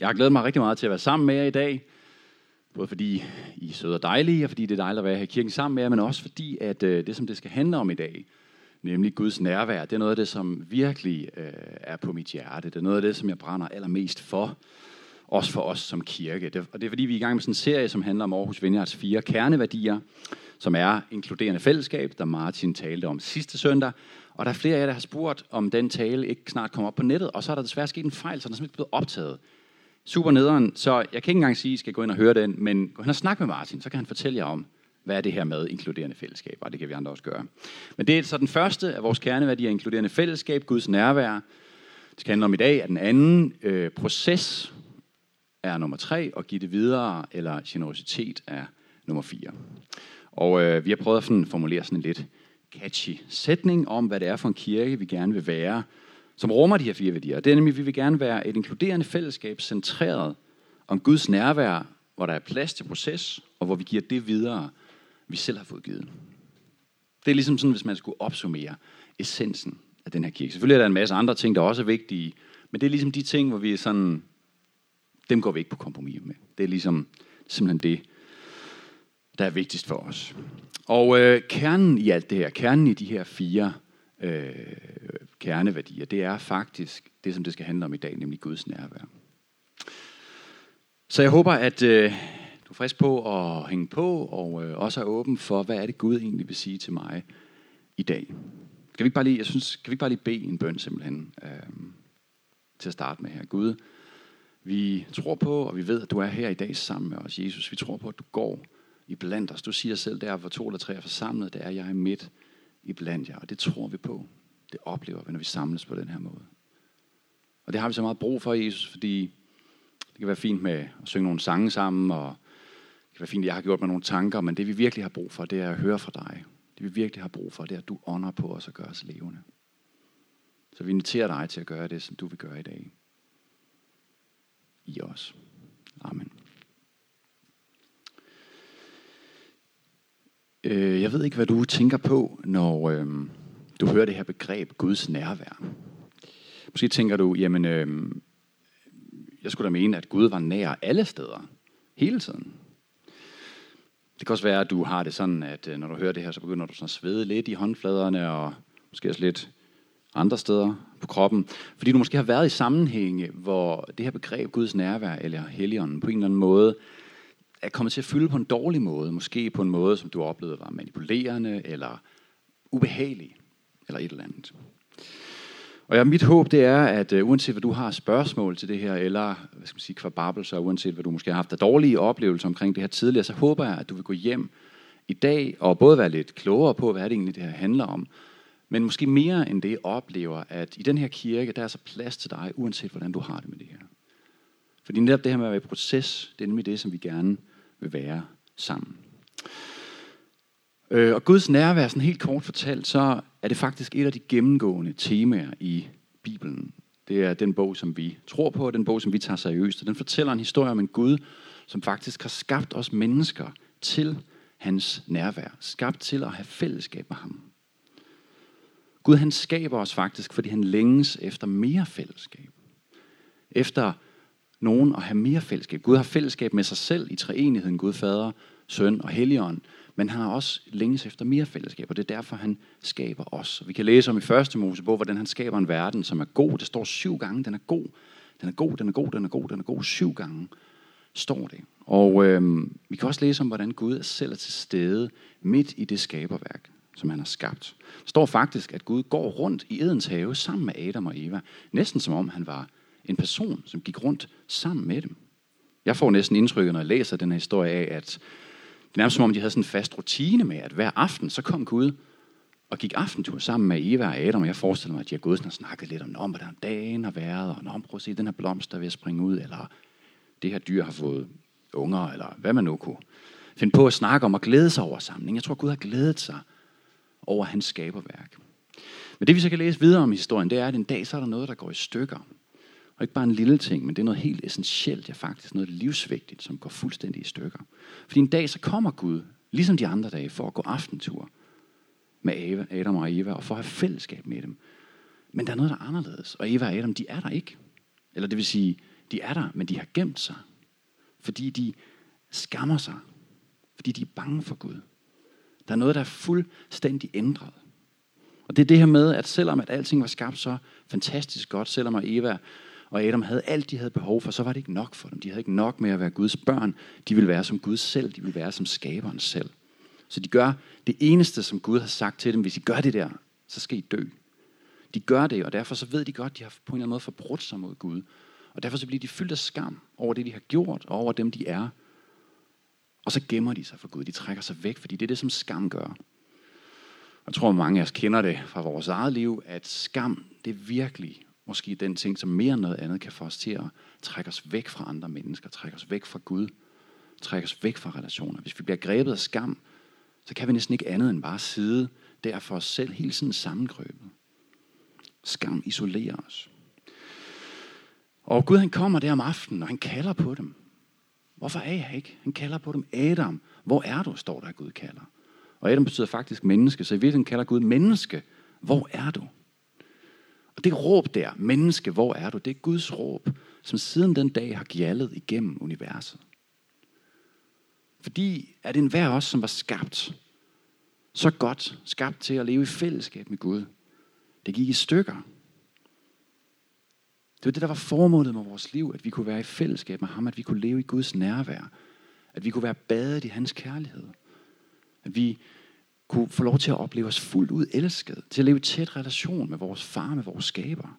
Jeg har glædet mig rigtig meget til at være sammen med jer i dag. Både fordi I er søde og dejlige, og fordi det er dejligt at være her i kirken sammen med jer, men også fordi, at øh, det, som det skal handle om i dag, nemlig Guds nærvær, det er noget af det, som virkelig øh, er på mit hjerte. Det er noget af det, som jeg brænder allermest for. Også for os som kirke. Det, og det er fordi, vi er i gang med sådan en serie, som handler om Aarhus Vineyards fire kerneværdier, som er inkluderende fællesskab, der Martin talte om sidste søndag. Og der er flere af jer, der har spurgt, om den tale ikke snart kommer op på nettet, og så er der desværre sket en fejl, så den er simpelthen blevet optaget. Super nederen, så jeg kan ikke engang sige, at I skal gå ind og høre den, men gå hen og snak med Martin, så kan han fortælle jer om, hvad er det her med inkluderende fællesskab, og det kan vi andre også gøre. Men det er så den første af vores kerneværdier, inkluderende fællesskab, Guds nærvær. Det skal handle om i dag, at den anden øh, proces er nummer tre, og give det videre, eller generositet er nummer fire. Og øh, vi har prøvet at formulere sådan en lidt catchy sætning om, hvad det er for en kirke, vi gerne vil være, som rummer de her fire værdier. Det er nemlig, at vi vil gerne være et inkluderende fællesskab, centreret om Guds nærvær, hvor der er plads til proces, og hvor vi giver det videre, vi selv har fået givet. Det er ligesom sådan, hvis man skulle opsummere essensen af den her kirke. Selvfølgelig er der en masse andre ting, der også er vigtige, men det er ligesom de ting, hvor vi er sådan, dem går vi ikke på kompromis med. Det er ligesom simpelthen det, der er vigtigst for os. Og øh, kernen i alt det her, kernen i de her fire øh, kerneværdier, det er faktisk det, som det skal handle om i dag, nemlig Guds nærvær. Så jeg håber, at øh, du er frisk på at hænge på, og øh, også er åben for, hvad er det Gud egentlig vil sige til mig i dag. Kan vi ikke bare lige, jeg synes, kan vi ikke bare lige bede en bøn simpelthen øh, til at starte med her. Gud, vi tror på, og vi ved, at du er her i dag sammen med os, Jesus. Vi tror på, at du går i blandt os. Du siger selv, der hvor to eller tre er forsamlet, der er jeg midt i blandt jer. Og det tror vi på. Det oplever vi, når vi samles på den her måde. Og det har vi så meget brug for, Jesus, fordi det kan være fint med at synge nogle sange sammen, og det kan være fint, at jeg har gjort mig nogle tanker, men det vi virkelig har brug for, det er at høre fra dig. Det vi virkelig har brug for, det er, at du ånder på os og gør os levende. Så vi inviterer dig til at gøre det, som du vil gøre i dag. I os. Amen. Øh, jeg ved ikke, hvad du tænker på, når øh, du hører det her begreb Guds nærvær. Måske tænker du, jamen, øh, jeg skulle da mene, at Gud var nær alle steder, hele tiden. Det kan også være, at du har det sådan, at øh, når du hører det her, så begynder du sådan at svede lidt i håndfladerne, og måske også lidt andre steder på kroppen. Fordi du måske har været i sammenhænge, hvor det her begreb Guds nærvær, eller helligånden, på en eller anden måde, er kommet til at fylde på en dårlig måde. Måske på en måde, som du oplevede var manipulerende, eller ubehagelig, eller et eller andet. Og ja, mit håb det er, at uh, uanset hvad du har spørgsmål til det her, eller hvad skal man sige, kvababelser, uanset hvad du måske har haft af dårlige oplevelser omkring det her tidligere, så håber jeg, at du vil gå hjem i dag og både være lidt klogere på, hvad det egentlig det her handler om, men måske mere end det oplever, at i den her kirke, der er så plads til dig, uanset hvordan du har det med det her. Fordi netop det her med at være i proces, det er nemlig det, som vi gerne vil være sammen. Øh, og Guds nærvær, sådan helt kort fortalt, så er det faktisk et af de gennemgående temaer i Bibelen. Det er den bog, som vi tror på, den bog, som vi tager seriøst. Og den fortæller en historie om en Gud, som faktisk har skabt os mennesker til hans nærvær. Skabt til at have fællesskab med ham. Gud han skaber os faktisk, fordi han længes efter mere fællesskab. Efter nogen at have mere fællesskab. Gud har fællesskab med sig selv i treenigheden, Gud Fader, Søn og Helligånd. Men han har også længes efter mere fællesskab, og det er derfor, han skaber os. Vi kan læse om i første Mosebog, hvordan han skaber en verden, som er god. Det står syv gange, den er god. Den er god, den er god, den er god, den er god. Syv gange står det. Og øh, vi kan også læse om, hvordan Gud selv er til stede midt i det skaberværk, som han har skabt. Der står faktisk, at Gud går rundt i Edens have sammen med Adam og Eva. Næsten som om han var en person, som gik rundt sammen med dem. Jeg får næsten indtrykket, når jeg læser den her historie af, at det er nærmest som om, de havde sådan en fast rutine med, at hver aften, så kom Gud og gik aftentur sammen med Eva og Adam, og jeg forestiller mig, at de har gået sådan og snakket lidt om, hvordan dagen har været, og om, prøv at se, den her blomst, der er ved at springe ud, eller det her dyr har fået unger, eller hvad man nu kunne finde på at snakke om og glæde sig over sammen. Jeg tror, Gud har glædet sig over hans skaberværk. Men det vi så kan læse videre om i historien, det er, at en dag så er der noget, der går i stykker. Og ikke bare en lille ting, men det er noget helt essentielt, ja faktisk noget livsvigtigt, som går fuldstændig i stykker. Fordi en dag så kommer Gud, ligesom de andre dage, for at gå aftentur med Adam og Eva, og for at have fællesskab med dem. Men der er noget, der er anderledes, og Eva og Adam, de er der ikke. Eller det vil sige, de er der, men de har gemt sig. Fordi de skammer sig. Fordi de er bange for Gud. Der er noget, der er fuldstændig ændret. Og det er det her med, at selvom at alting var skabt så fantastisk godt, selvom at Eva og Adam havde alt, de havde behov for, så var det ikke nok for dem. De havde ikke nok med at være Guds børn. De ville være som Gud selv. De ville være som skaberen selv. Så de gør det eneste, som Gud har sagt til dem. Hvis I gør det der, så skal I dø. De gør det, og derfor så ved de godt, at de har på en eller anden måde forbrudt sig mod Gud. Og derfor så bliver de fyldt af skam over det, de har gjort, og over dem, de er. Og så gemmer de sig for Gud. De trækker sig væk, fordi det er det, som skam gør. Jeg tror, mange af os kender det fra vores eget liv, at skam, det virkelig måske den ting, som mere end noget andet kan få os til at trække os væk fra andre mennesker, trække os væk fra Gud, trække os væk fra relationer. Hvis vi bliver grebet af skam, så kan vi næsten ikke andet end bare sidde der for os selv, hele tiden sammengrøbet. Skam isolerer os. Og Gud han kommer der om aftenen, og han kalder på dem. Hvorfor er jeg ikke? Han kalder på dem. Adam, hvor er du, står der, Gud kalder. Og Adam betyder faktisk menneske, så i virkeligheden kalder Gud menneske. Hvor er du? Og det råb der, menneske, hvor er du? Det er Guds råb, som siden den dag har gjaldet igennem universet. Fordi at enhver os, som var skabt, så godt skabt til at leve i fællesskab med Gud, det gik i stykker. Det var det, der var formålet med vores liv, at vi kunne være i fællesskab med ham, at vi kunne leve i Guds nærvær, at vi kunne være badet i hans kærlighed, at vi kunne få lov til at opleve os fuldt ud elsket, til at leve i tæt relation med vores far, med vores skaber.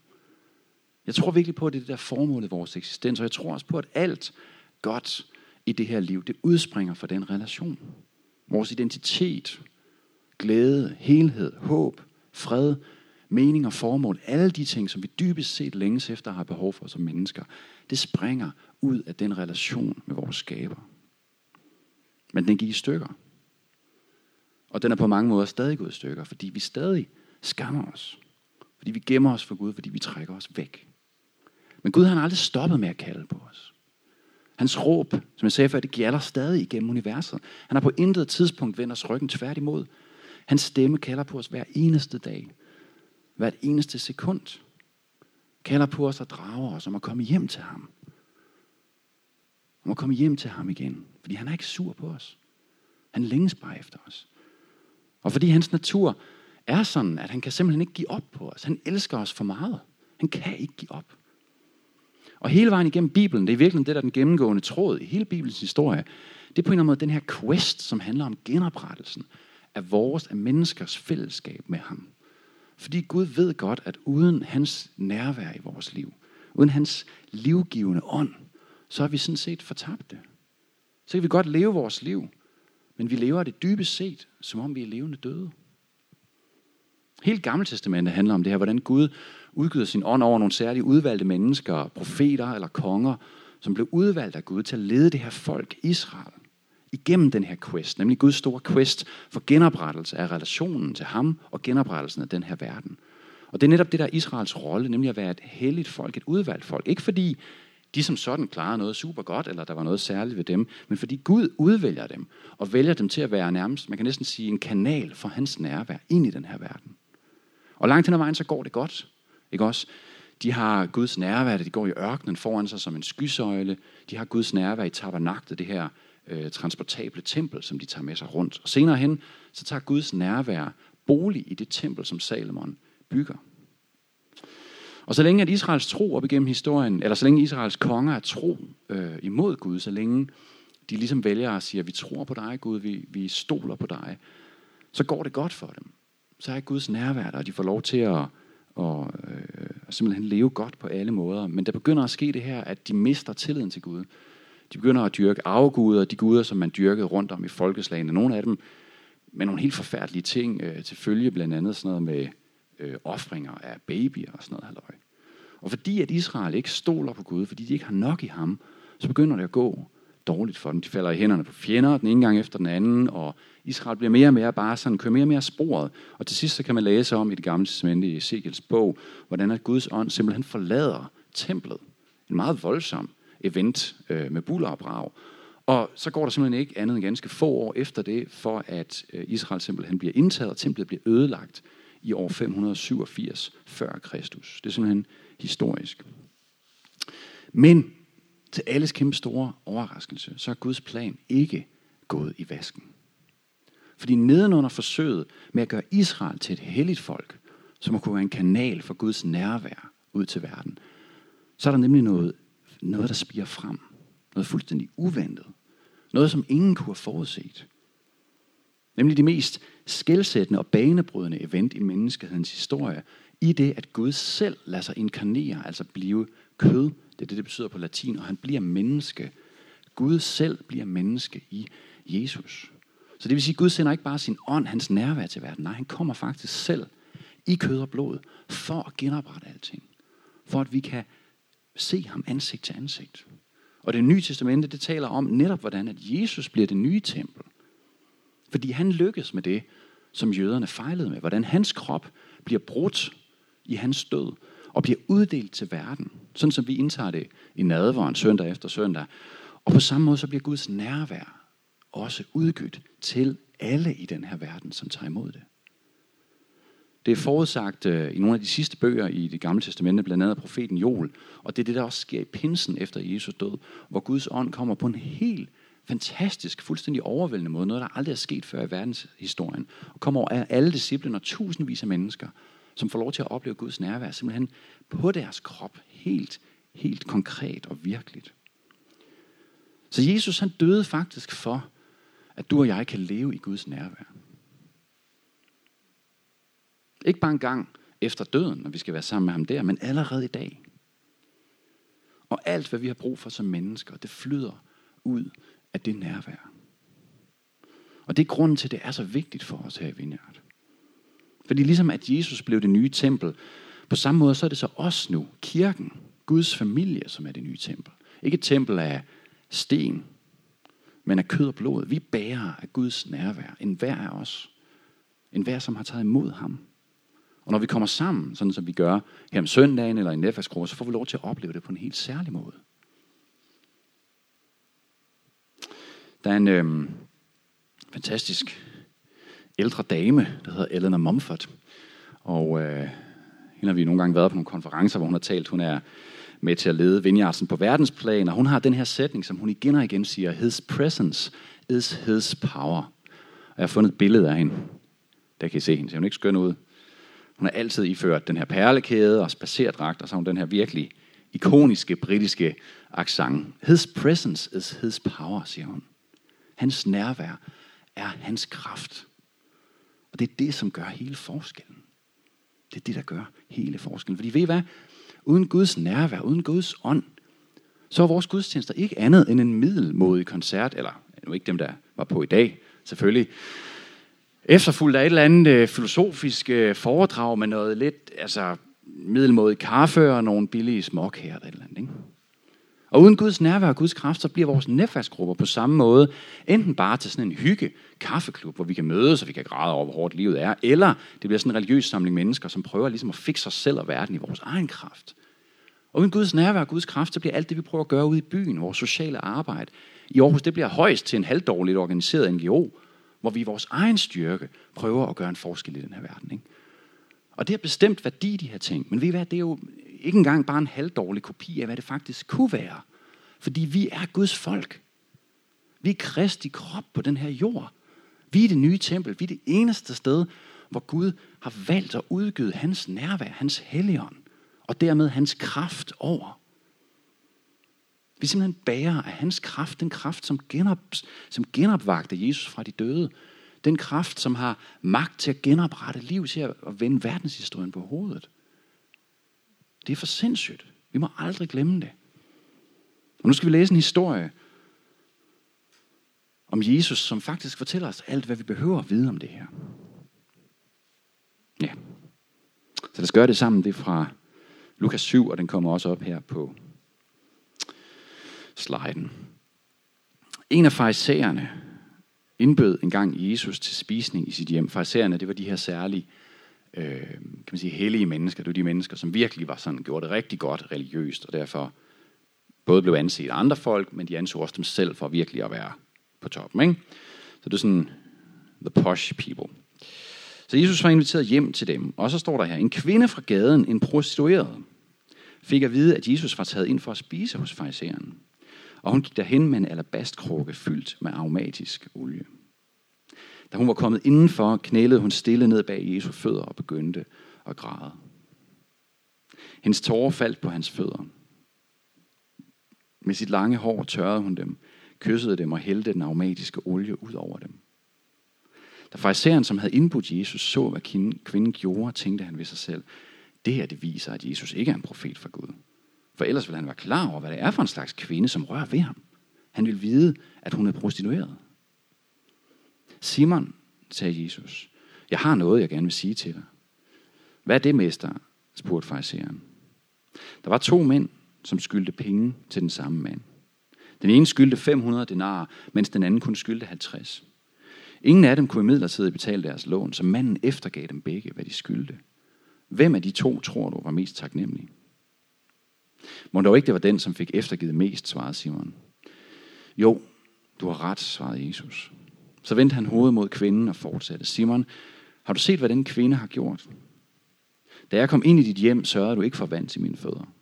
Jeg tror virkelig på, at det er det der formål i vores eksistens, og jeg tror også på, at alt godt i det her liv, det udspringer fra den relation. Vores identitet, glæde, helhed, håb, fred, mening og formål, alle de ting, som vi dybest set længes efter har behov for som mennesker, det springer ud af den relation med vores skaber. Men den gik i stykker. Og den er på mange måder stadig gået i stykker, fordi vi stadig skammer os. Fordi vi gemmer os for Gud, fordi vi trækker os væk. Men Gud han har aldrig stoppet med at kalde på os. Hans råb, som jeg sagde før, det gælder stadig igennem universet. Han har på intet tidspunkt vendt os ryggen tværtimod. Hans stemme kalder på os hver eneste dag. Hvert eneste sekund. Kalder på os og drager os om at komme hjem til ham. Om at komme hjem til ham igen. Fordi han er ikke sur på os. Han længes bare efter os. Og fordi hans natur er sådan, at han kan simpelthen ikke give op på os. Han elsker os for meget. Han kan ikke give op. Og hele vejen igennem Bibelen, det er virkelig det, der er den gennemgående tråd i hele Bibelens historie, det er på en eller anden måde den her quest, som handler om genoprettelsen af vores, af menneskers fællesskab med ham. Fordi Gud ved godt, at uden hans nærvær i vores liv, uden hans livgivende ånd, så er vi sådan set fortabte. Så kan vi godt leve vores liv, men vi lever det dybest set, som om vi er levende døde. Helt Gamle Testamentet handler om det her, hvordan Gud udgyder sin ånd over nogle særlige udvalgte mennesker, profeter eller konger, som blev udvalgt af Gud til at lede det her folk, Israel, igennem den her quest, nemlig Guds store quest for genoprettelse af relationen til ham og genoprettelsen af den her verden. Og det er netop det, der er Israels rolle, nemlig at være et helligt folk, et udvalgt folk. Ikke fordi de som sådan klarede noget super godt, eller der var noget særligt ved dem, men fordi Gud udvælger dem, og vælger dem til at være nærmest, man kan næsten sige, en kanal for hans nærvær ind i den her verden. Og langt hen ad vejen, så går det godt. Ikke også? De har Guds nærvær, de går i ørkenen foran sig som en skysøjle. De har Guds nærvær i tabernaklet, det her øh, transportable tempel, som de tager med sig rundt. Og senere hen, så tager Guds nærvær bolig i det tempel, som Salomon bygger. Og så længe at Israels tro op igennem historien, eller så længe Israels konger er tro øh, imod Gud, så længe de ligesom vælger at sige, at vi tror på dig, Gud, vi, vi stoler på dig, så går det godt for dem. Så er Guds nærvær der, og de får lov til at, og, øh, simpelthen leve godt på alle måder. Men der begynder at ske det her, at de mister tilliden til Gud. De begynder at dyrke afguder, de guder, som man dyrkede rundt om i folkeslagene. Nogle af dem med nogle helt forfærdelige ting øh, til følge, blandt andet sådan noget med øh, offringer af babyer og sådan noget halløj. Og fordi at Israel ikke stoler på Gud, fordi de ikke har nok i ham, så begynder det at gå dårligt for dem. De falder i hænderne på fjender, den ene gang efter den anden, og Israel bliver mere og mere bare sådan, kører mere og mere sporet. Og til sidst så kan man læse om i det gamle testamente i Ezekiels bog, hvordan at Guds ånd simpelthen forlader templet. En meget voldsom event øh, med buller og brag. Og så går der simpelthen ikke andet end ganske få år efter det, for at øh, Israel simpelthen bliver indtaget, og templet bliver ødelagt i år 587 før Kristus. Det er simpelthen historisk. Men til alles kæmpe store overraskelse, så er Guds plan ikke gået i vasken. Fordi nedenunder forsøget med at gøre Israel til et helligt folk, som kunne være en kanal for Guds nærvær ud til verden, så er der nemlig noget, noget der spiger frem. Noget fuldstændig uventet. Noget, som ingen kunne have forudset. Nemlig det mest skældsættende og banebrydende event i menneskehedens historie, i det, at Gud selv lader sig inkarnere, altså blive kød. Det er det, det betyder på latin, og han bliver menneske. Gud selv bliver menneske i Jesus. Så det vil sige, at Gud sender ikke bare sin ånd, hans nærvær til verden. Nej, han kommer faktisk selv i kød og blod for at genoprette alting. For at vi kan se ham ansigt til ansigt. Og det nye testamente, det taler om netop, hvordan at Jesus bliver det nye tempel. Fordi han lykkes med det, som jøderne fejlede med. Hvordan hans krop bliver brudt i hans død og bliver uddelt til verden. Sådan som vi indtager det i nadvåren søndag efter søndag. Og på samme måde så bliver Guds nærvær også udgydt til alle i den her verden, som tager imod det. Det er forudsagt øh, i nogle af de sidste bøger i det gamle testamente, blandt andet af profeten Joel. Og det er det, der også sker i pinsen efter Jesus død, hvor Guds ånd kommer på en helt fantastisk, fuldstændig overvældende måde, noget der aldrig er sket før i verdenshistorien, og kommer over alle disciplene og tusindvis af mennesker, som får lov til at opleve Guds nærvær, simpelthen på deres krop, helt, helt konkret og virkeligt. Så Jesus han døde faktisk for, at du og jeg kan leve i Guds nærvær. Ikke bare en gang efter døden, når vi skal være sammen med ham der, men allerede i dag. Og alt, hvad vi har brug for som mennesker, det flyder ud af det nærvær. Og det er grunden til, at det er så vigtigt for os her i Vineyard. Fordi ligesom at Jesus blev det nye tempel, på samme måde så er det så os nu, kirken, Guds familie, som er det nye tempel. Ikke et tempel af sten, men af kød og blod. Vi bærer af Guds nærvær, en hver af os. En hver, som har taget imod ham. Og når vi kommer sammen, sådan som vi gør her om søndagen eller i netværksgruppe, så får vi lov til at opleve det på en helt særlig måde. Der er en øhm, fantastisk ældre dame, der hedder Eleanor Mumford. Og øh, hende har vi nogle gange været på nogle konferencer, hvor hun har talt. Hun er med til at lede Vineyardsen på verdensplan, og hun har den her sætning, som hun igen og igen siger, His presence is his power. Og jeg har fundet et billede af hende. Der kan I se hende, ser hun ikke skøn ud. Hun har altid iført den her perlekæde og spacerdragt, og så har hun den her virkelig ikoniske britiske accent. His presence is his power, siger hun. Hans nærvær er hans kraft. Og det er det, som gør hele forskellen. Det er det, der gør hele forskellen. Fordi ved I hvad? Uden Guds nærvær, uden Guds ånd, så er vores gudstjenester ikke andet end en middelmodig koncert, eller nu ikke dem, der var på i dag, selvfølgelig, efterfulgt af et eller andet øh, filosofisk øh, foredrag med noget lidt altså, middelmodig kaffe og nogle billige småkager eller et eller andet. Ikke? Og uden Guds nærvær og Guds kraft, så bliver vores netværksgrupper på samme måde enten bare til sådan en hygge kaffeklub, hvor vi kan mødes, og vi kan græde over, hvor hårdt livet er, eller det bliver sådan en religiøs samling mennesker, som prøver ligesom at fikse os selv og verden i vores egen kraft. Og uden Guds nærvær og Guds kraft, så bliver alt det, vi prøver at gøre ude i byen, vores sociale arbejde, i Aarhus, det bliver højst til en halvdårligt organiseret NGO, hvor vi i vores egen styrke prøver at gøre en forskel i den her verden. Ikke? Og det har bestemt værdi, de her ting. Men ved I hvad, det er jo ikke engang bare en halvdårlig kopi af, hvad det faktisk kunne være. Fordi vi er Guds folk. Vi er Kristi krop på den her jord. Vi er det nye tempel. Vi er det eneste sted, hvor Gud har valgt at udgyde hans nærvær, hans helligånd, og dermed hans kraft over. Vi er simpelthen bærer af hans kraft, den kraft, som, genop, som genopvagte Jesus fra de døde. Den kraft, som har magt til at genoprette liv, til at vende verdenshistorien på hovedet. Det er for sindssygt. Vi må aldrig glemme det. Og nu skal vi læse en historie om Jesus, som faktisk fortæller os alt, hvad vi behøver at vide om det her. Ja. Så lad os gøre det sammen. Det er fra Lukas 7, og den kommer også op her på sliden. En af farisæerne indbød engang Jesus til spisning i sit hjem. Farisæerne, det var de her særlige øh, kan man sige, hellige mennesker. Det var de mennesker, som virkelig var sådan, gjorde det rigtig godt religiøst, og derfor både blev anset af andre folk, men de anså også dem selv for virkelig at være på toppen. Ikke? Så det er sådan the posh people. Så Jesus var inviteret hjem til dem, og så står der her, en kvinde fra gaden, en prostitueret, fik at vide, at Jesus var taget ind for at spise hos fariseren. Og hun gik derhen med en alabastkrukke fyldt med aromatisk olie. Da hun var kommet indenfor, knælede hun stille ned bag Jesu fødder og begyndte at græde. Hendes tårer faldt på hans fødder. Med sit lange hår tørrede hun dem, kyssede dem og hældte den aromatiske olie ud over dem. Da fariseren, som havde indbudt Jesus, så, hvad kvinden gjorde, tænkte han ved sig selv, det her det viser, at Jesus ikke er en profet fra Gud. For ellers ville han være klar over, hvad det er for en slags kvinde, som rører ved ham. Han vil vide, at hun er prostitueret. Simon, sagde Jesus, jeg har noget, jeg gerne vil sige til dig. Hvad er det, mester? spurgte fariseren. Der var to mænd, som skyldte penge til den samme mand. Den ene skyldte 500 denarer, mens den anden kun skyldte 50. Ingen af dem kunne imidlertid betale deres lån, så manden eftergav dem begge, hvad de skyldte. Hvem af de to tror du var mest taknemmelig? Må dog ikke det var den, som fik eftergivet mest, svarede Simon. Jo, du har ret, svarede Jesus. Så vendte han hovedet mod kvinden og fortsatte. Simon, har du set, hvad den kvinde har gjort? Da jeg kom ind i dit hjem, sørgede du ikke for vand til mine fødder.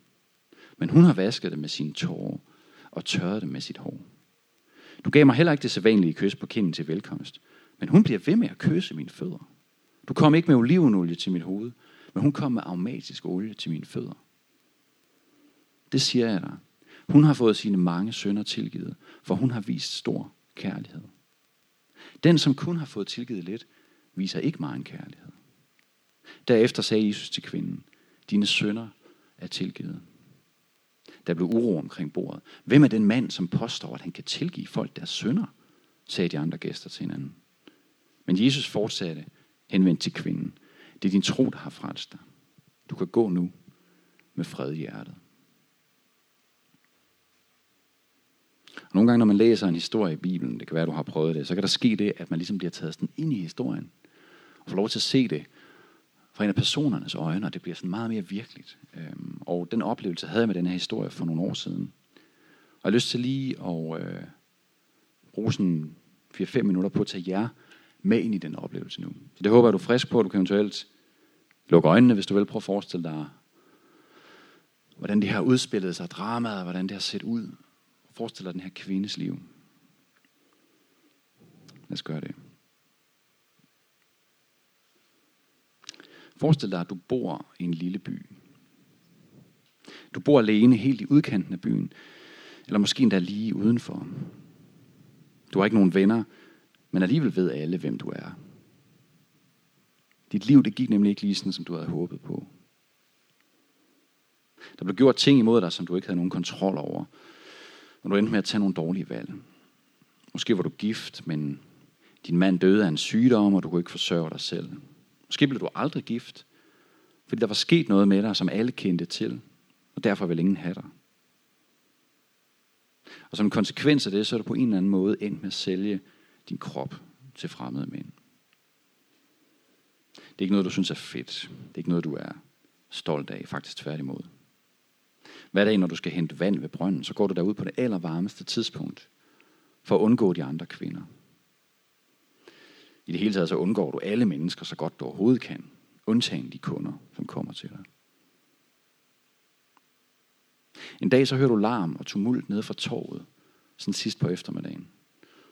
Men hun har vasket det med sine tårer og tørret det med sit hår. Du gav mig heller ikke det sædvanlige kys på kinden til velkomst. Men hun bliver ved med at kysse mine fødder. Du kom ikke med olivenolie til mit hoved, men hun kom med aromatisk olie til mine fødder. Det siger jeg dig. Hun har fået sine mange sønder tilgivet, for hun har vist stor kærlighed. Den, som kun har fået tilgivet lidt, viser ikke meget en kærlighed. Derefter sagde Jesus til kvinden, dine sønner er tilgivet. Der blev uro omkring bordet. Hvem er den mand, som påstår, at han kan tilgive folk deres sønder? sagde de andre gæster til hinanden. Men Jesus fortsatte henvendt til kvinden. Det er din tro, der har frelst dig. Du kan gå nu med fred i hjertet. Nogle gange, når man læser en historie i Bibelen, det kan være, at du har prøvet det, så kan der ske det, at man ligesom bliver taget sådan ind i historien, og får lov til at se det fra en af personernes øjne, og det bliver sådan meget mere virkeligt. Øhm, og den oplevelse havde jeg med den her historie for nogle år siden. Og jeg har lyst til lige at øh, bruge sådan 4-5 minutter på at tage jer med ind i den oplevelse nu. Så det håber jeg, du er frisk på. Du kan eventuelt lukke øjnene, hvis du vil prøve at forestille dig, hvordan det har udspillet sig, dramaet, hvordan det har set ud. Forestil dig den her kvindes liv. Lad os gøre det. Forestil dig, at du bor i en lille by. Du bor alene helt i udkanten af byen, eller måske endda lige udenfor. Du har ikke nogen venner, men alligevel ved alle, hvem du er. Dit liv, det gik nemlig ikke lige sådan, som du havde håbet på. Der blev gjort ting imod dig, som du ikke havde nogen kontrol over når du endte med at tage nogle dårlige valg. Måske var du gift, men din mand døde af en sygdom, og du kunne ikke forsørge dig selv. Måske blev du aldrig gift, fordi der var sket noget med dig, som alle kendte til, og derfor vil ingen have dig. Og som en konsekvens af det, så er du på en eller anden måde endt med at sælge din krop til fremmede mænd. Det er ikke noget, du synes er fedt. Det er ikke noget, du er stolt af, faktisk tværtimod. Hver dag, når du skal hente vand ved brønden, så går du derud på det allervarmeste tidspunkt, for at undgå de andre kvinder. I det hele taget så undgår du alle mennesker så godt du overhovedet kan, undtagen de kunder, som kommer til dig. En dag så hører du larm og tumult nede fra torvet, sådan sidst på eftermiddagen.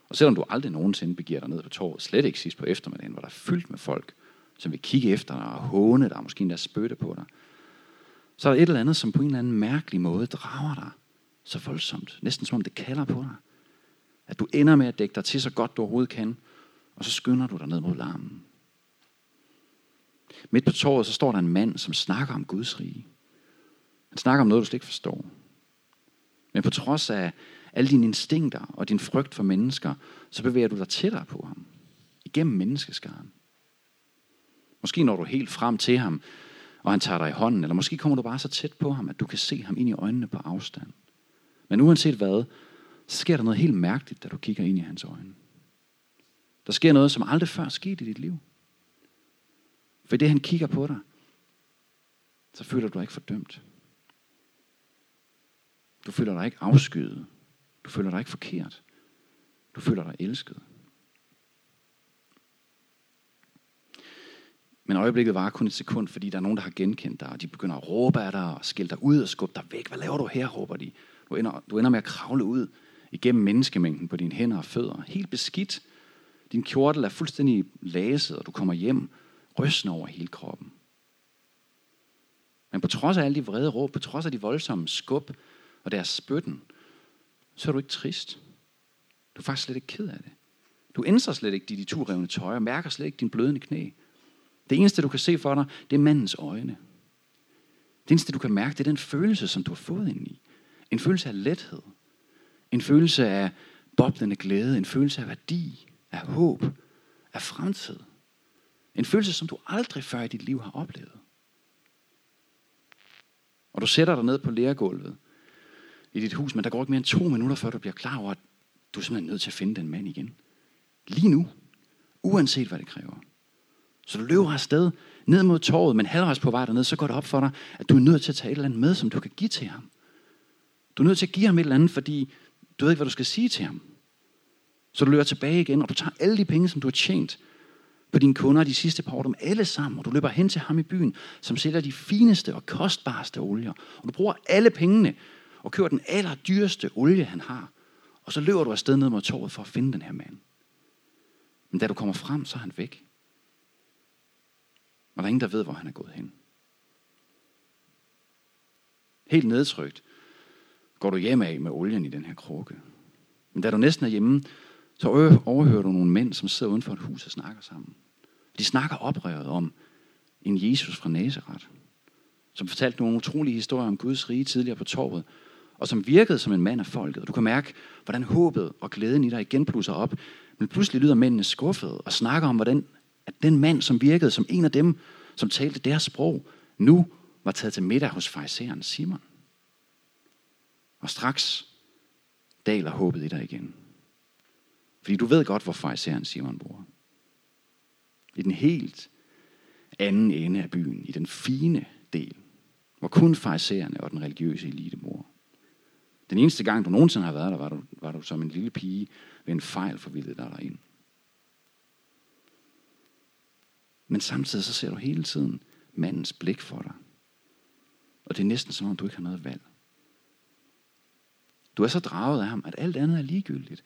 Og selvom du aldrig nogensinde begiver dig ned på torvet, slet ikke sidst på eftermiddagen, hvor der er fyldt med folk, som vil kigge efter dig og håne dig, og måske endda spytte på dig, så er der et eller andet, som på en eller anden mærkelig måde drager dig så voldsomt. Næsten som om det kalder på dig. At du ender med at dække dig til så godt du overhovedet kan, og så skynder du dig ned mod larmen. Midt på torvet, så står der en mand, som snakker om Guds rige. Han snakker om noget, du slet ikke forstår. Men på trods af alle dine instinkter og din frygt for mennesker, så bevæger du dig tættere på ham. Igennem menneskeskaren. Måske når du helt frem til ham, og han tager dig i hånden, eller måske kommer du bare så tæt på ham, at du kan se ham ind i øjnene på afstand. Men uanset hvad, så sker der noget helt mærkeligt, da du kigger ind i hans øjne. Der sker noget, som aldrig før skete i dit liv. For det han kigger på dig, så føler du dig ikke fordømt. Du føler dig ikke afskyet. Du føler dig ikke forkert. Du føler dig elsket. Men øjeblikket var kun et sekund, fordi der er nogen, der har genkendt dig, og de begynder at råbe af dig og skælde dig ud og skubbe dig væk. Hvad laver du her, råber de. Du ender, du ender med at kravle ud igennem menneskemængden på dine hænder og fødder. Helt beskidt. Din kjortel er fuldstændig laset, og du kommer hjem rystende over hele kroppen. Men på trods af alle de vrede råb, på trods af de voldsomme skub og deres spytten, så er du ikke trist. Du er faktisk slet ikke ked af det. Du ændrer slet ikke dit de tøj og mærker slet ikke din blødende knæ. Det eneste, du kan se for dig, det er mandens øjne. Det eneste, du kan mærke, det er den følelse, som du har fået ind i. En følelse af lethed. En følelse af boblende glæde. En følelse af værdi. Af håb. Af fremtid. En følelse, som du aldrig før i dit liv har oplevet. Og du sætter dig ned på lærergulvet i dit hus, men der går ikke mere end to minutter, før du bliver klar over, at du er simpelthen nødt til at finde den mand igen. Lige nu. Uanset hvad det kræver. Så du løber afsted ned mod torvet, men halvvejs på vej derned, så går det op for dig, at du er nødt til at tage et eller andet med, som du kan give til ham. Du er nødt til at give ham et eller andet, fordi du ved ikke, hvad du skal sige til ham. Så du løber tilbage igen, og du tager alle de penge, som du har tjent på dine kunder de sidste par år, dem alle sammen, og du løber hen til ham i byen, som sælger de fineste og kostbarste olier. Og du bruger alle pengene og køber den allerdyreste olie, han har. Og så løber du afsted ned mod torvet for at finde den her mand. Men da du kommer frem, så er han væk. Og der er ingen, der ved, hvor han er gået hen. Helt nedtrykt går du hjem af med olien i den her krukke. Men da du næsten er hjemme, så overhører du nogle mænd, som sidder uden for et hus og snakker sammen. De snakker oprøret om en Jesus fra Nazareth, som fortalte nogle utrolige historier om Guds rige tidligere på torvet, og som virkede som en mand af folket. Og du kan mærke, hvordan håbet og glæden i dig igen blusser op. Men pludselig lyder mændene skuffede og snakker om, hvordan at den mand, som virkede som en af dem, som talte deres sprog, nu var taget til middag hos fariseren Simon. Og straks daler håbet i dig igen. Fordi du ved godt, hvor fariseren Simon bor. I den helt anden ende af byen, i den fine del, hvor kun fariserne og den religiøse elite bor. Den eneste gang, du nogensinde har været der, var du, var du som en lille pige ved en fejl forvildet dig derind. Men samtidig så ser du hele tiden mandens blik for dig. Og det er næsten som om, du ikke har noget valg. Du er så draget af ham, at alt andet er ligegyldigt.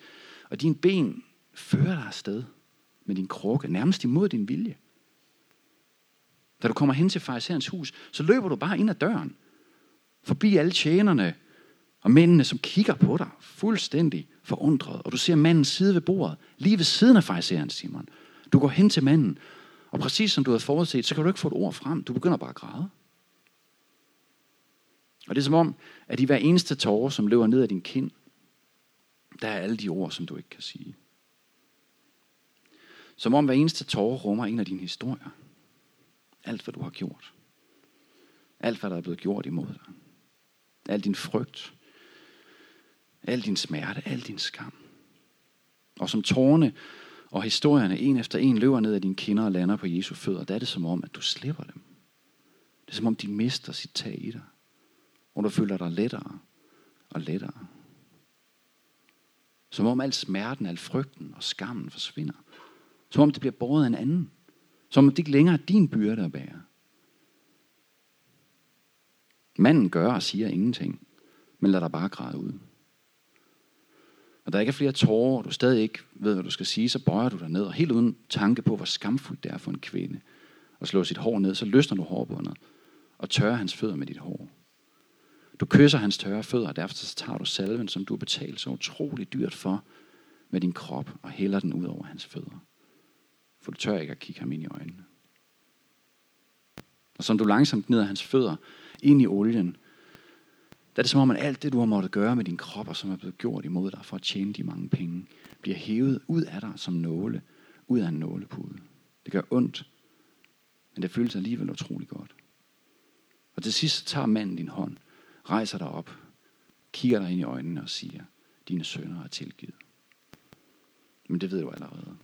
Og dine ben fører dig afsted med din krukke, nærmest imod din vilje. Da du kommer hen til fariserens hus, så løber du bare ind ad døren. Forbi alle tjenerne og mændene, som kigger på dig, fuldstændig forundret. Og du ser manden sidde ved bordet, lige ved siden af fariseren, Simon. Du går hen til manden, og præcis som du havde forudset, så kan du ikke få et ord frem. Du begynder bare at græde. Og det er som om, at i hver eneste tårer, som løber ned ad din kind, der er alle de ord, som du ikke kan sige. Som om hver eneste tårer rummer en af dine historier. Alt, hvad du har gjort. Alt, hvad der er blevet gjort imod dig. Al din frygt. Al din smerte. Al din skam. Og som tårerne og historierne en efter en løber ned ad dine kinder og lander på Jesu fødder, der er det som om, at du slipper dem. Det er som om, de mister sit tag i dig. Og du føler dig lettere og lettere. Som om al smerten, al frygten og skammen forsvinder. Som om det bliver båret af en anden. Som om det ikke længere er din byrde at bære. Manden gør og siger ingenting, men lader dig bare græde ud. Og der ikke er flere tårer, og du stadig ikke ved, hvad du skal sige, så bøjer du dig ned, og helt uden tanke på, hvor skamfuldt det er for en kvinde, at slå sit hår ned, så løsner du hårbundet, og tørrer hans fødder med dit hår. Du kysser hans tørre fødder, og derfor så tager du salven, som du har betalt så utroligt dyrt for, med din krop, og hælder den ud over hans fødder. For du tør ikke at kigge ham ind i øjnene. Og som du langsomt gnider hans fødder ind i olien, der er det som om, at alt det, du har måttet gøre med din krop, og som er blevet gjort imod dig for at tjene de mange penge, bliver hævet ud af dig som nåle, ud af en nålepude. Det gør ondt, men det føles alligevel utrolig godt. Og til sidst tager manden din hånd, rejser dig op, kigger dig ind i øjnene og siger, dine sønner er tilgivet. Men det ved du allerede.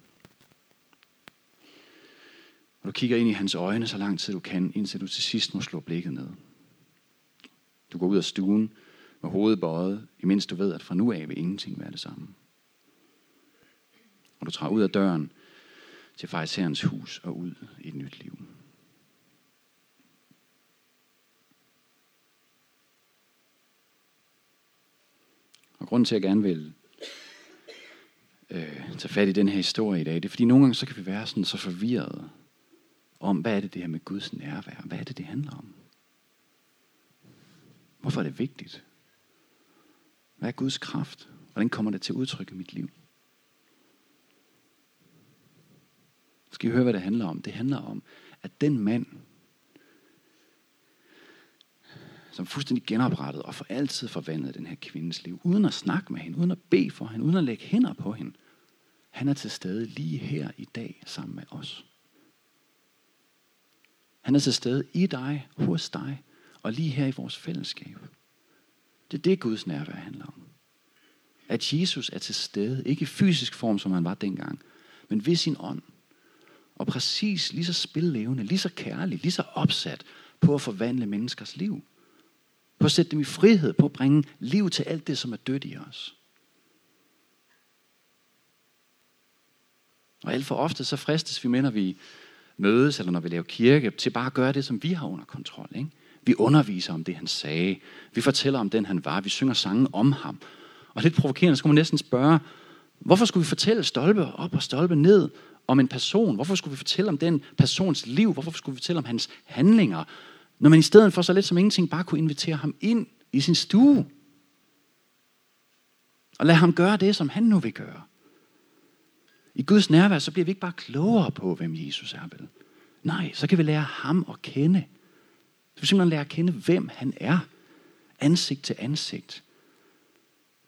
Og du kigger ind i hans øjne så lang tid du kan, indtil du til sidst må slå blikket ned. Du går ud af stuen med hovedet bøjet, imens du ved, at fra nu af vil ingenting være det samme. Og du træder ud af døren til farisæerens hus og ud i et nyt liv. grunden til, at jeg gerne vil øh, tage fat i den her historie i dag, det er, fordi nogle gange så kan vi være sådan så forvirrede om, hvad er det det her med Guds nærvær? Hvad er det, det handler om? Hvorfor er det vigtigt? Hvad er Guds kraft? Hvordan kommer det til udtryk i mit liv? Skal I høre, hvad det handler om? Det handler om, at den mand, som fuldstændig genoprettet og for altid forvandlet den her kvindes liv, uden at snakke med hende, uden at bede for hende, uden at lægge hænder på hende, han er til stede lige her i dag sammen med os. Han er til stede i dig, hos dig, og lige her i vores fællesskab. Det er det, Guds nærvær handler om. At Jesus er til stede, ikke i fysisk form, som han var dengang, men ved sin ånd. Og præcis lige så spillevende, lige så kærlig, lige så opsat på at forvandle menneskers liv. På at sætte dem i frihed, på at bringe liv til alt det, som er dødt i os. Og alt for ofte så fristes vi med, når vi mødes, eller når vi laver kirke, til bare at gøre det, som vi har under kontrol. Ikke? Vi underviser om det, han sagde. Vi fortæller om den, han var. Vi synger sange om ham. Og lidt provokerende, så kunne man næsten spørge, hvorfor skulle vi fortælle stolpe op og stolpe ned om en person? Hvorfor skulle vi fortælle om den persons liv? Hvorfor skulle vi fortælle om hans handlinger? Når man i stedet for så lidt som ingenting bare kunne invitere ham ind i sin stue. Og lade ham gøre det, som han nu vil gøre. I Guds nærvær, så bliver vi ikke bare klogere på, hvem Jesus er, vel? Nej, så kan vi lære ham at kende. Så vil simpelthen lære at kende, hvem han er. Ansigt til ansigt.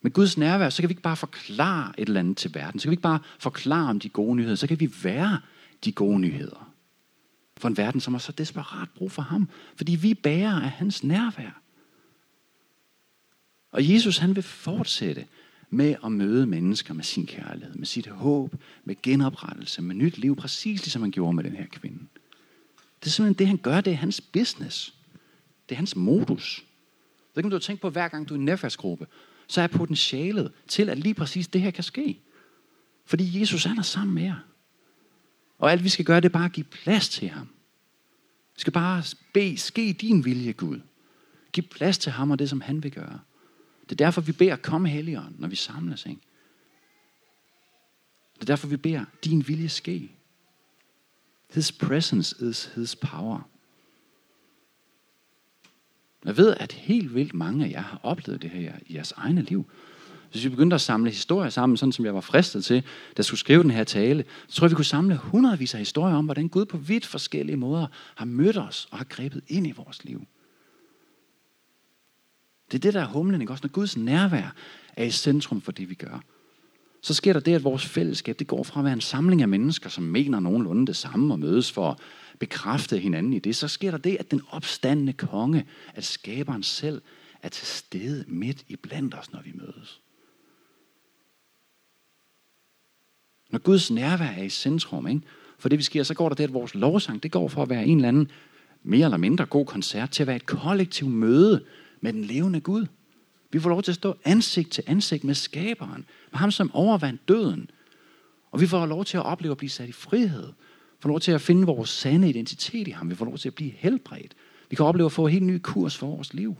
Med Guds nærvær, så kan vi ikke bare forklare et eller andet til verden. Så kan vi ikke bare forklare om de gode nyheder. Så kan vi være de gode nyheder. For en verden, som har så desperat brug for ham. Fordi vi bærer af hans nærvær. Og Jesus, han vil fortsætte med at møde mennesker med sin kærlighed, med sit håb, med genoprettelse, med nyt liv, præcis ligesom han gjorde med den her kvinde. Det er simpelthen det, han gør, det er hans business. Det er hans modus. Jeg ved ikke, om du har tænkt på, hver gang du er i en netværksgruppe, så er potentialet til, at lige præcis det her kan ske. Fordi Jesus han er sammen med jer. Og alt vi skal gøre, det er bare at give plads til ham. Vi skal bare bede, ske din vilje, Gud. Giv plads til ham og det, som han vil gøre. Det er derfor, vi beder, kom Helligånd, når vi samles. Ikke? Det er derfor, vi beder, din vilje ske. His presence is his power. Jeg ved, at helt vildt mange af jer har oplevet det her i jeres egne liv. Hvis vi begyndte at samle historier sammen, sådan som jeg var fristet til, da jeg skulle skrive den her tale, så tror jeg, vi kunne samle hundredvis af historier om, hvordan Gud på vidt forskellige måder har mødt os og har grebet ind i vores liv. Det er det, der er humlen, ikke? Også når Guds nærvær er i centrum for det, vi gør. Så sker der det, at vores fællesskab, det går fra at være en samling af mennesker, som mener nogenlunde det samme og mødes for at bekræfte hinanden i det. Så sker der det, at den opstandende konge, at skaberen selv, er til stede midt i blandt os, når vi mødes. Når Guds nærvær er i centrum, ikke? for det vi sker, så går der det, at vores lovsang, det går for at være en eller anden mere eller mindre god koncert, til at være et kollektivt møde med den levende Gud. Vi får lov til at stå ansigt til ansigt med skaberen, med ham som overvandt døden. Og vi får lov til at opleve at blive sat i frihed. Vi får lov til at finde vores sande identitet i ham. Vi får lov til at blive helbredt. Vi kan opleve at få en helt ny kurs for vores liv.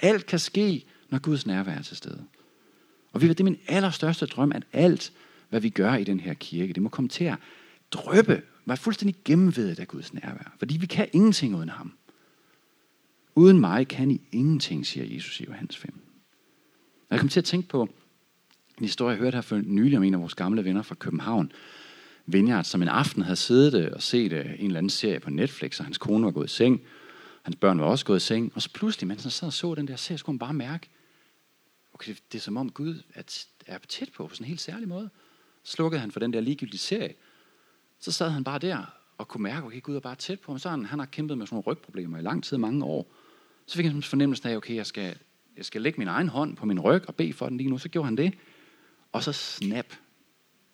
Alt kan ske, når Guds nærvær er til stede. Og det er min allerstørste drøm, at alt, hvad vi gør i den her kirke, det må komme til at drøbe, være fuldstændig gennemvedet af Guds nærvær. Fordi vi kan ingenting uden ham. Uden mig kan I ingenting, siger Jesus i Johannes 5. Jeg kom til at tænke på en historie, jeg hørte her for nylig om en af vores gamle venner fra København. Vineyard, som en aften havde siddet øh, og set øh, en eller anden serie på Netflix, og hans kone var gået i seng. Hans børn var også gået i seng. Og så pludselig, mens han sad og så den der serie, så kunne han bare mærke, okay, det er som om Gud er tæt på på sådan en helt særlig måde. Slukkede han for den der ligegyldige serie. Så sad han bare der og kunne mærke, okay, Gud er bare tæt på ham. Så han, han har kæmpet med sådan nogle rygproblemer i lang tid, mange år. Så fik han fornemmelsen af, okay, jeg skal, jeg skal lægge min egen hånd på min ryg og bede for den lige nu. Så gjorde han det. Og så snap,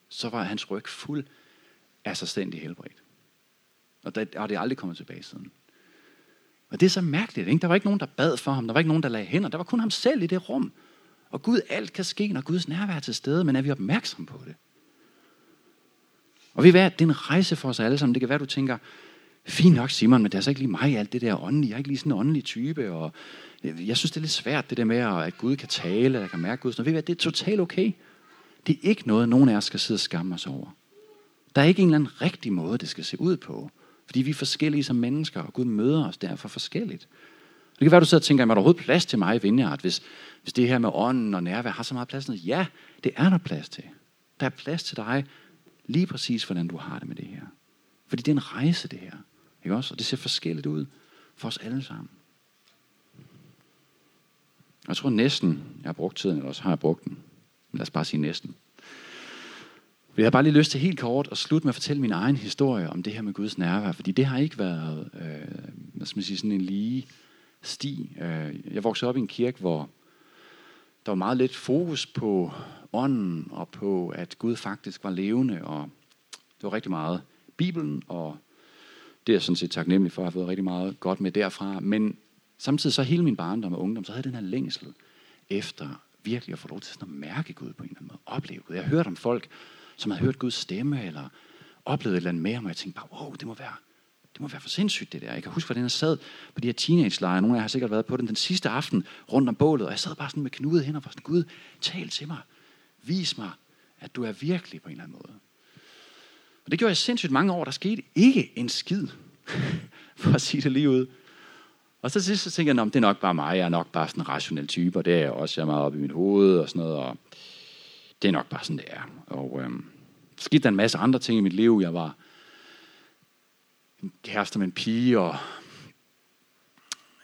så var hans ryg fuld af sig stændig helbredt. Og, det, og det er aldrig kommet tilbage siden. Og det er så mærkeligt, ikke? Der var ikke nogen, der bad for ham. Der var ikke nogen, der lagde hænder. Der var kun ham selv i det rum. Og Gud, alt kan ske, når Guds nærvær er til stede, men er vi opmærksom på det? Og vi ved, at det er en rejse for os alle sammen. Det kan være, du tænker, fint nok Simon, men det er altså ikke lige mig alt det der åndelige. Jeg er ikke lige sådan en åndelig type, og jeg synes, det er lidt svært, det der med, at Gud kan tale, at jeg kan mærke Gud. Så ved hvad, det er totalt okay. Det er ikke noget, nogen af os skal sidde og skamme os over. Der er ikke en eller anden rigtig måde, det skal se ud på. Fordi vi er forskellige som mennesker, og Gud møder os derfor forskelligt. Det kan være, du sidder og tænker, er der overhovedet plads til mig i Vineyard, hvis, hvis det her med ånden og nærvær har så meget plads? Ja, det er der plads til. Der er plads til dig, lige præcis hvordan du har det med det her. Fordi det er en rejse, det her. Ikke også? Og det ser forskelligt ud for os alle sammen. Jeg tror næsten, jeg har brugt tiden, eller også har jeg brugt den. Men lad os bare sige næsten. Jeg har bare lige lyst til helt kort at slutte med at fortælle min egen historie om det her med Guds nærvær, fordi det har ikke været øh, hvad skal man sige, sådan en lige sti. Øh, jeg voksede op i en kirke, hvor der var meget lidt fokus på ånden og på, at Gud faktisk var levende, og det var rigtig meget Bibelen, og det er jeg sådan set taknemmelig for, at jeg har fået rigtig meget godt med derfra. Men samtidig så hele min barndom og ungdom, så havde jeg den her længsel efter virkelig at få lov til sådan at mærke Gud på en eller anden måde, opleve Gud. Jeg hørte om folk, som havde hørt Guds stemme, eller oplevet et eller andet mere, og jeg tænkte bare, wow, det må være, det må være for sindssygt det der. Jeg kan huske, hvordan jeg sad på de her teenage-lejre. Nogle af jer har sikkert været på den den sidste aften rundt om bålet, og jeg sad bare sådan med knudet hænder og var sådan, Gud, tal til mig. Vis mig, at du er virkelig på en eller anden måde. Og det gjorde jeg sindssygt mange år. Der skete ikke en skid, for at sige det lige ud. Og så til sidst så tænkte jeg, det er nok bare mig. Jeg er nok bare sådan en rationel type, og det er jeg også. Jeg er meget oppe i mit hoved og sådan noget. Og det er nok bare sådan, det er. Og øhm, der skete der en masse andre ting i mit liv. Jeg var en kæreste med en pige, og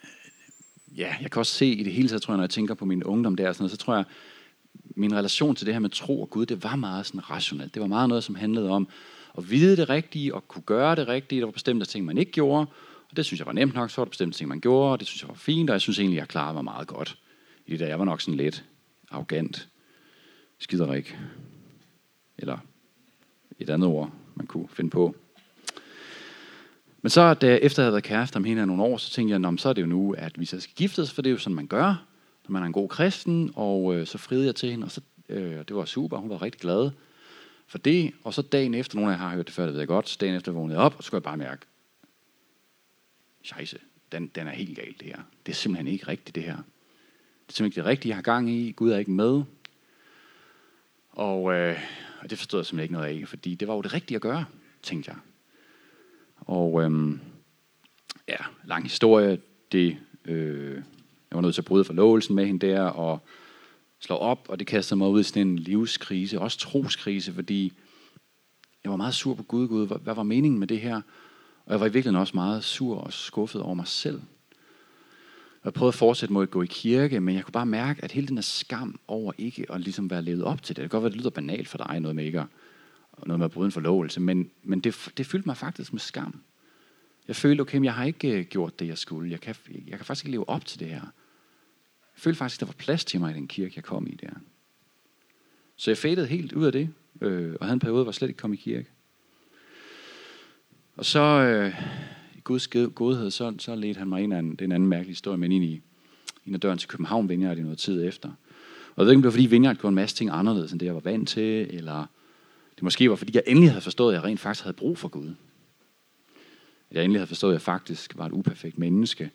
øh, ja, jeg kan også se i det hele taget, tror jeg, når jeg tænker på min ungdom der, sådan noget, så tror jeg, min relation til det her med tro og Gud, det var meget sådan rationelt. Det var meget noget, som handlede om at vide det rigtige og kunne gøre det rigtige. Der var bestemte ting, man ikke gjorde, og det synes jeg var nemt nok. Så var der bestemte ting, man gjorde, og det synes jeg var fint, og jeg synes egentlig, jeg klarede mig meget godt i det der. Jeg var nok sådan lidt arrogant, skiderik, eller et andet ord, man kunne finde på. Men så, da efter jeg havde været kæreste om hende i nogle år, så tænkte jeg, så er det jo nu, at vi så skal giftes, for det er jo sådan, man gør, når man er en god kristen, og øh, så friede jeg til hende, og så, øh, det var super, hun var rigtig glad for det, og så dagen efter, nogle af jer har hørt det før, det ved jeg godt, dagen efter vågnede jeg op, og så skulle jeg bare mærke, scheisse, den, den er helt galt det her. Det er simpelthen ikke rigtigt det her. Det er simpelthen ikke det rigtige, jeg har gang i. Gud er ikke med. Og, øh, og det forstod jeg simpelthen ikke noget af, fordi det var jo det rigtige at gøre, tænkte jeg. Og øh, ja, lang historie. Det, øh, jeg var nødt til at bryde forlovelsen med hende der, og slå op, og det kaster mig ud i sådan en livskrise, også troskrise, fordi jeg var meget sur på Gud, Gud, hvad, var meningen med det her? Og jeg var i virkeligheden også meget sur og skuffet over mig selv. Jeg prøvede at fortsætte med at gå i kirke, men jeg kunne bare mærke, at hele den der skam over ikke at ligesom være levet op til det. Det kan godt være, det lyder banalt for dig, noget med ikke at, noget med at bryde en forlovelse, men, men det, det fyldte mig faktisk med skam. Jeg følte, okay, jeg har ikke øh, gjort det, jeg skulle. Jeg kan, jeg kan faktisk ikke leve op til det her. Jeg følte faktisk, at der var plads til mig i den kirke, jeg kom i der. Så jeg fadede helt ud af det, øh, og havde en periode, hvor jeg slet ikke kom i kirke. Og så, øh, i Guds godhed, så, så ledte han mig ind af en, det er en anden mærkelig historie, men ind i en af døren til København Vineyard i noget tid efter. Og jeg ved ikke, om det var fordi Vineyard gjorde en masse ting anderledes, end det jeg var vant til, eller det måske var fordi, jeg endelig havde forstået, at jeg rent faktisk havde brug for Gud. At jeg endelig havde forstået, at jeg faktisk var et uperfekt menneske.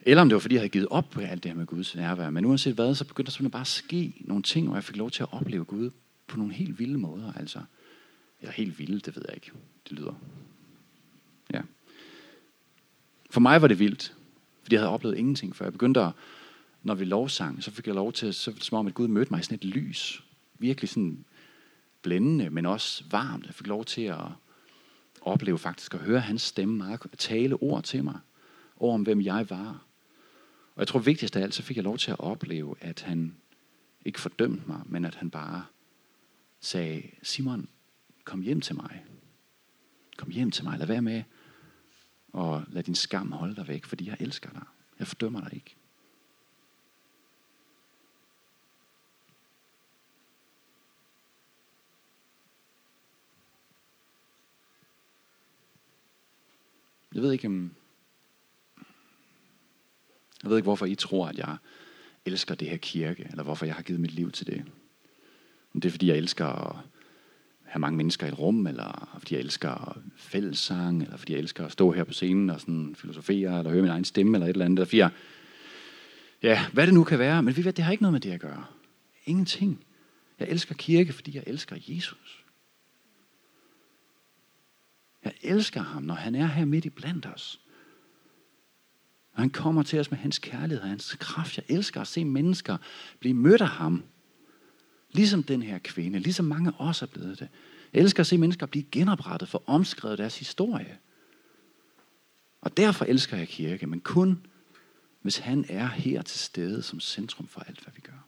Eller om det var fordi, jeg havde givet op på alt det her med Guds nærvær. Men uanset hvad, så begyndte der simpelthen bare at ske nogle ting, hvor jeg fik lov til at opleve Gud på nogle helt vilde måder. Altså, eller helt vilde, det ved jeg ikke. Det lyder. Ja. For mig var det vildt, fordi jeg havde oplevet ingenting før. Jeg begyndte at, når vi lovsang, så fik jeg lov til, så som om, at Gud mødte mig i sådan et lys. Virkelig sådan blændende, men også varmt. Jeg fik lov til at opleve faktisk at høre hans stemme meget, tale ord til mig, over om hvem jeg var. Og jeg tror vigtigst af alt, så fik jeg lov til at opleve, at han ikke fordømte mig, men at han bare sagde, Simon, kom hjem til mig. Kom hjem til mig. Lad være med og lad din skam holde dig væk, fordi jeg elsker dig. Jeg fordømmer dig ikke. Jeg ved ikke, om... Jeg ved ikke, hvorfor I tror, at jeg elsker det her kirke, eller hvorfor jeg har givet mit liv til det. Om det er, fordi jeg elsker at have mange mennesker i et rum, eller fordi jeg elsker fællessang, eller fordi jeg elsker at stå her på scenen og sådan filosofere, eller høre min egen stemme, eller et eller andet, eller fordi jeg, ja, hvad det nu kan være, men vi ved, det har ikke noget med det at gøre. Ingenting. Jeg elsker kirke, fordi jeg elsker Jesus. Jeg elsker ham, når han er her midt i blandt os. Og han kommer til os med hans kærlighed og hans kraft. Jeg elsker at se mennesker blive mødt af ham. Ligesom den her kvinde, ligesom mange også er blevet det. Jeg elsker at se mennesker blive genoprettet, for omskrevet deres historie. Og derfor elsker jeg kirke, men kun hvis han er her til stede som centrum for alt, hvad vi gør.